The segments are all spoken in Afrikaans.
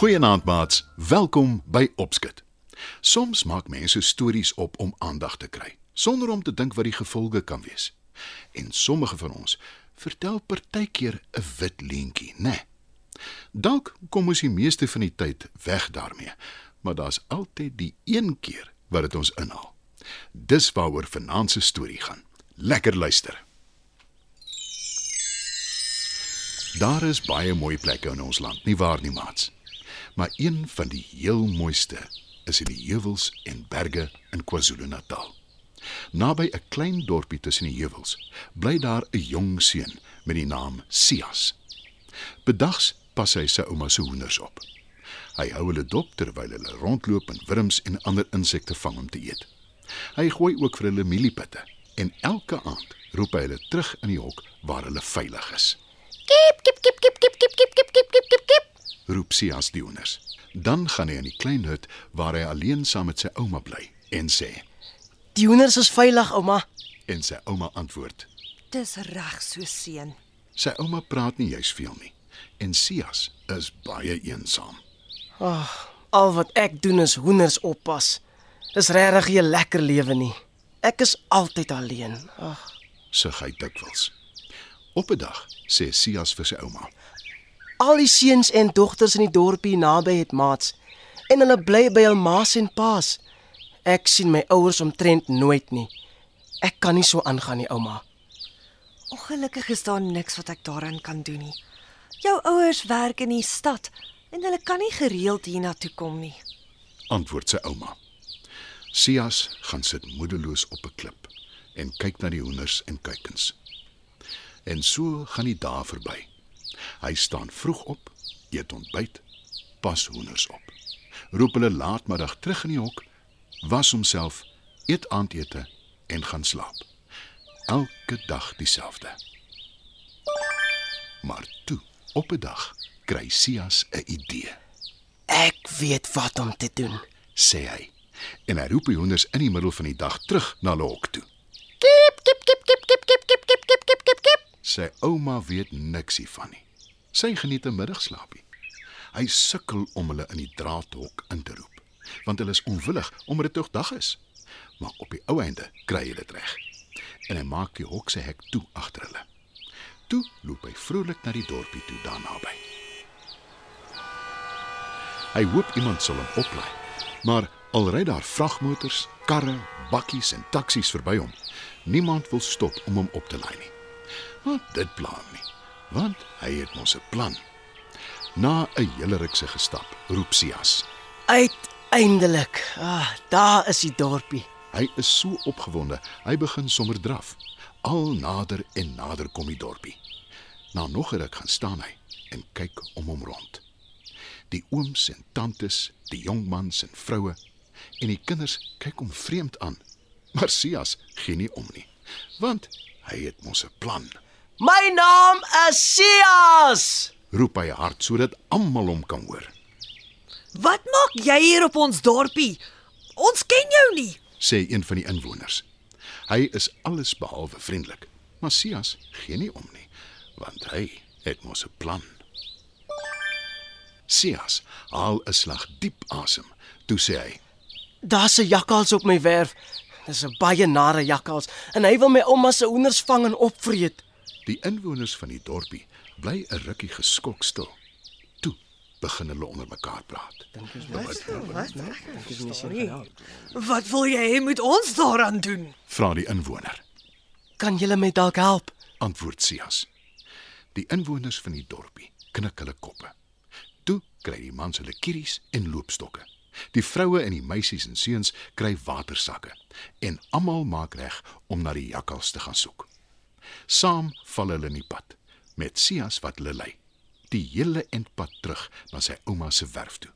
Goeienaand maats, welkom by Opskit. Soms maak mense stories op om aandag te kry, sonder om te dink wat die gevolge kan wees. En sommige van ons vertel partykeer 'n wit leentjie, né? Nee. Dalk kom ons die meeste van die tyd weg daarmee, maar daar's altyd die een keer wat dit ons inhaal. Dis waaroor vanaand se storie gaan. Lekker luister. Daar is baie mooi plekke in ons land, nie waar nie, maats? maar een van die heel mooiste tussen die heuwels en berge in KwaZulu-Natal. Naby 'n klein dorpie tussen die heuwels bly daar 'n jong seun met die naam Sias. Bedags pas hy sy ouma se hoenders op. Hy hou hulle dop terwyl hulle rondloop en wurms en ander insekte vang om te eet. Hy gooi ook vir hulle mieliepitte en elke aand roep hy hulle terug in die hok waar hulle veilig is. Kiep kiep kiep kiep kiep kiep kiep kiep roep Sias die honers. Dan gaan hy in die klein hut waar hy alleen saam met sy ouma bly en sê: "Die honers is veilig, ouma." En sy ouma antwoord: "Dis reg so seun." Sy ouma praat nie juis veel nie en Sias is baie eensaam. Ag, al wat ek doen is honers oppas. Dis regtig 'n lekker lewe nie. Ek is altyd alleen. Ag, sug hy dikwels. Op 'n dag sê Sias vir sy ouma: Al die seuns en dogters in die dorpie naby het maats en hulle bly by hul ma's en pa's. Ek sien my ouers omtrent nooit nie. Ek kan nie so aangaan nie, ouma. Ongelukkig is daar niks wat ek daaraan kan doen nie. Jou ouers werk in die stad en hulle kan nie gereeld hiernatoe kom nie. Antwoord sy ouma. Sias gaan sit moedeloos op 'n klip en kyk na die hoenders en kuikens. En so gaan die dae verby. Hy staan vroeg op, eet ontbyt, pas hoenders op. Roep hulle laatmiddag terug in die hok, was homself, eet aandete en gaan slaap. Elke dag dieselfde. Maar toe, op 'n dag, kry Sias 'n idee. Ek weet wat om te doen, sê hy. En hy roep die hoenders in die middel van die dag terug na hulle hok toe. Kip kip kip kip kip kip kip kip kip kip kip kip. Sy ouma weet niks hiervan nie. Sy geniet 'n middagslaapie. Hy sukkel om hulle in die draadhok in te roep, want hulle is onwillig omdat dit tog dag is. Maar op die ou einde kry hy dit reg. En hy maak die hok se hek toe agter hulle. Toe loop hy vrolik na die dorpie toe daar naby. Hy hoop iemand sal hom oplaai. Maar al ry daar vragmotors, karre, bakkies en taksies verby hom, niemand wil stop om hom op te laai nie. Maar dit pla hom nie want hy het mos 'n plan. Na 'n hele rukse gestap, roep Sias: "Uiteindelik! Ah, daar is die dorpie." Hy is so opgewonde, hy begin sommer draf. Al nader en nader kom die dorpie. Na nog 'n ruk gaan staan hy en kyk om hom rond. Die ooms en tantes, die jong mans en vroue en die kinders kyk hom vreemd aan. Maar Sias gee nie om nie, want hy het mos 'n plan. My naam is Sias. Roep hy hard sodat almal hom kan hoor. Wat maak jy hier op ons dorpie? Ons ken jou nie, sê een van die inwoners. Hy is alles behalwe vriendelik, maar Sias gee nie om nie, want hy het mos 'n plan. Sias haal 'n slag diep asem. Toe sê hy: "Daar's 'n jakkals op my werf. Dis 'n baie nare jakkals en hy wil my ouma se hoenders vang en opvreet." Die inwoners van die dorpie bly 'n rukkie geskok stil. Toe begin hulle onder mekaar praat. Dink jy wat? Wat? Wat wil jy hê moet ons daaraan doen? Vra die inwoner. Kan julle my dalk help? Antwoord Sias. Die inwoners van die dorpie knik hulle koppe. Toe kry die mans hulle kieries en loopstokke. Die vroue en die meisies en seuns kry watersakke en almal maak reg om na die jakkals te gaan soek. Saam val hulle in die pad met Sias wat hulle lei. Die hele entpad terug na sy ouma se werf toe.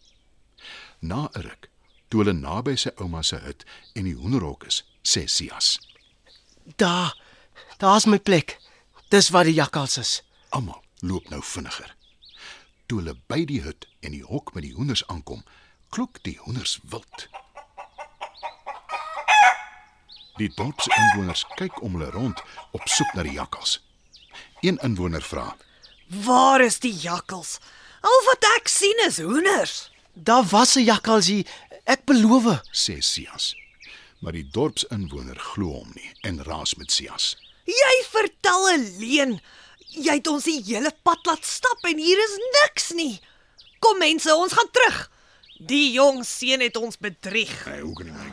Na 'n ruk Toe hulle naby sy ouma se hut en die hoenderhok is, sê Sias. Daar. Daar's my plek. Dis waar die jakkals is. Almal loop nou vinniger. Toe hulle by die hut en die hok met die hoenders aankom, klok die hoenders wild. Die dorpsinwoners kyk om hulle rond op soek na die jakkals. Een inwoner vra: Waar is die jakkals? Al wat ek sien is hoenders. Daar was 'n jakkals hier. Ek beloof. sê Sias. Maar die dorpsinwoner glo hom nie en raas met Sias. Jy vertel 'n leuen. Jy het ons die hele pad laat stap en hier is niks nie. Kom mense, ons gaan terug. Die jong seun het ons bedrieg. Hy hoek nie my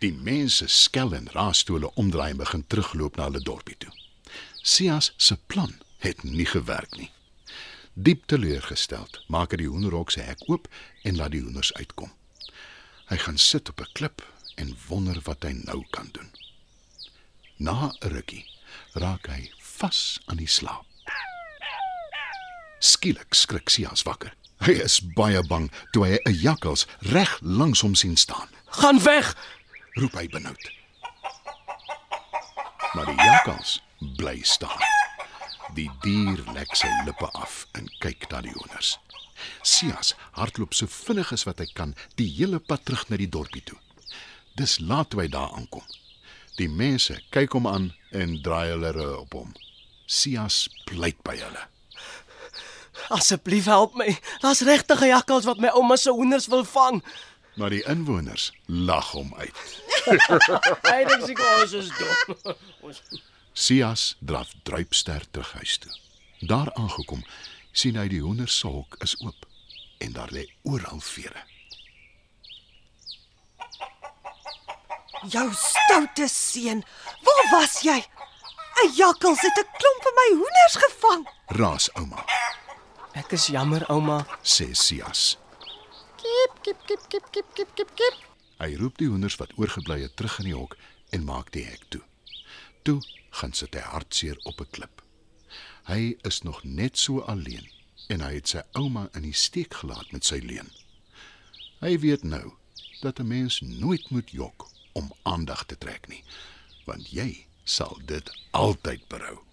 Die mense skel en raas toe hulle omdraai en begin terugloop na hulle dorpie toe. Sias se plan het nie gewerk nie. Diep teleurgesteld, maak hy die hoenderhok se hek oop en laat die hoenders uitkom. Hy gaan sit op 'n klip en wonder wat hy nou kan doen. Na 'n rukkie raak hy vas aan die slaap. Skielik skrik Sias wakker. Hy is baie bang toe hy 'n jakkals reg langs hom sien staan. Gaan weg. roep hy benoud. Maar die jakkals bly staan. Die dier lek sy lippe af en kyk na die hoenders. Sias hardloop so vinnig as wat hy kan die hele pad terug na die dorpie toe. Dis laat toe hy daar aankom. Die mense kyk hom aan en draai hulle rug op hom. Sias pleit by hulle. Asseblief help my. Daar's regtige jakkals wat my ouma se hoenders wil vang. Maar die inwoners lag hom uit. Hy dink seker ons is dom. Sias draf druipster terug huis toe. Daar aangekom, sien hy die hoenders se hok is oop en daar lê oral vere. Jou stoute seun, waar was jy? 'n Jakkals het 'n klomp van my hoenders gevang. Raas ouma, Ek is jammer, ouma. sê Sias. Kip kip kip kip kip kip kip kip. Hy roep die hoenders wat oorgebly het terug in die hok en maak die hek toe. Toe gaan sit hy hartseer op 'n klip. Hy is nog net so alleen en hy het sy ouma in die steek gelaat met sy leuen. Hy weet nou dat 'n mens nooit moet jok om aandag te trek nie, want jy sal dit altyd berou.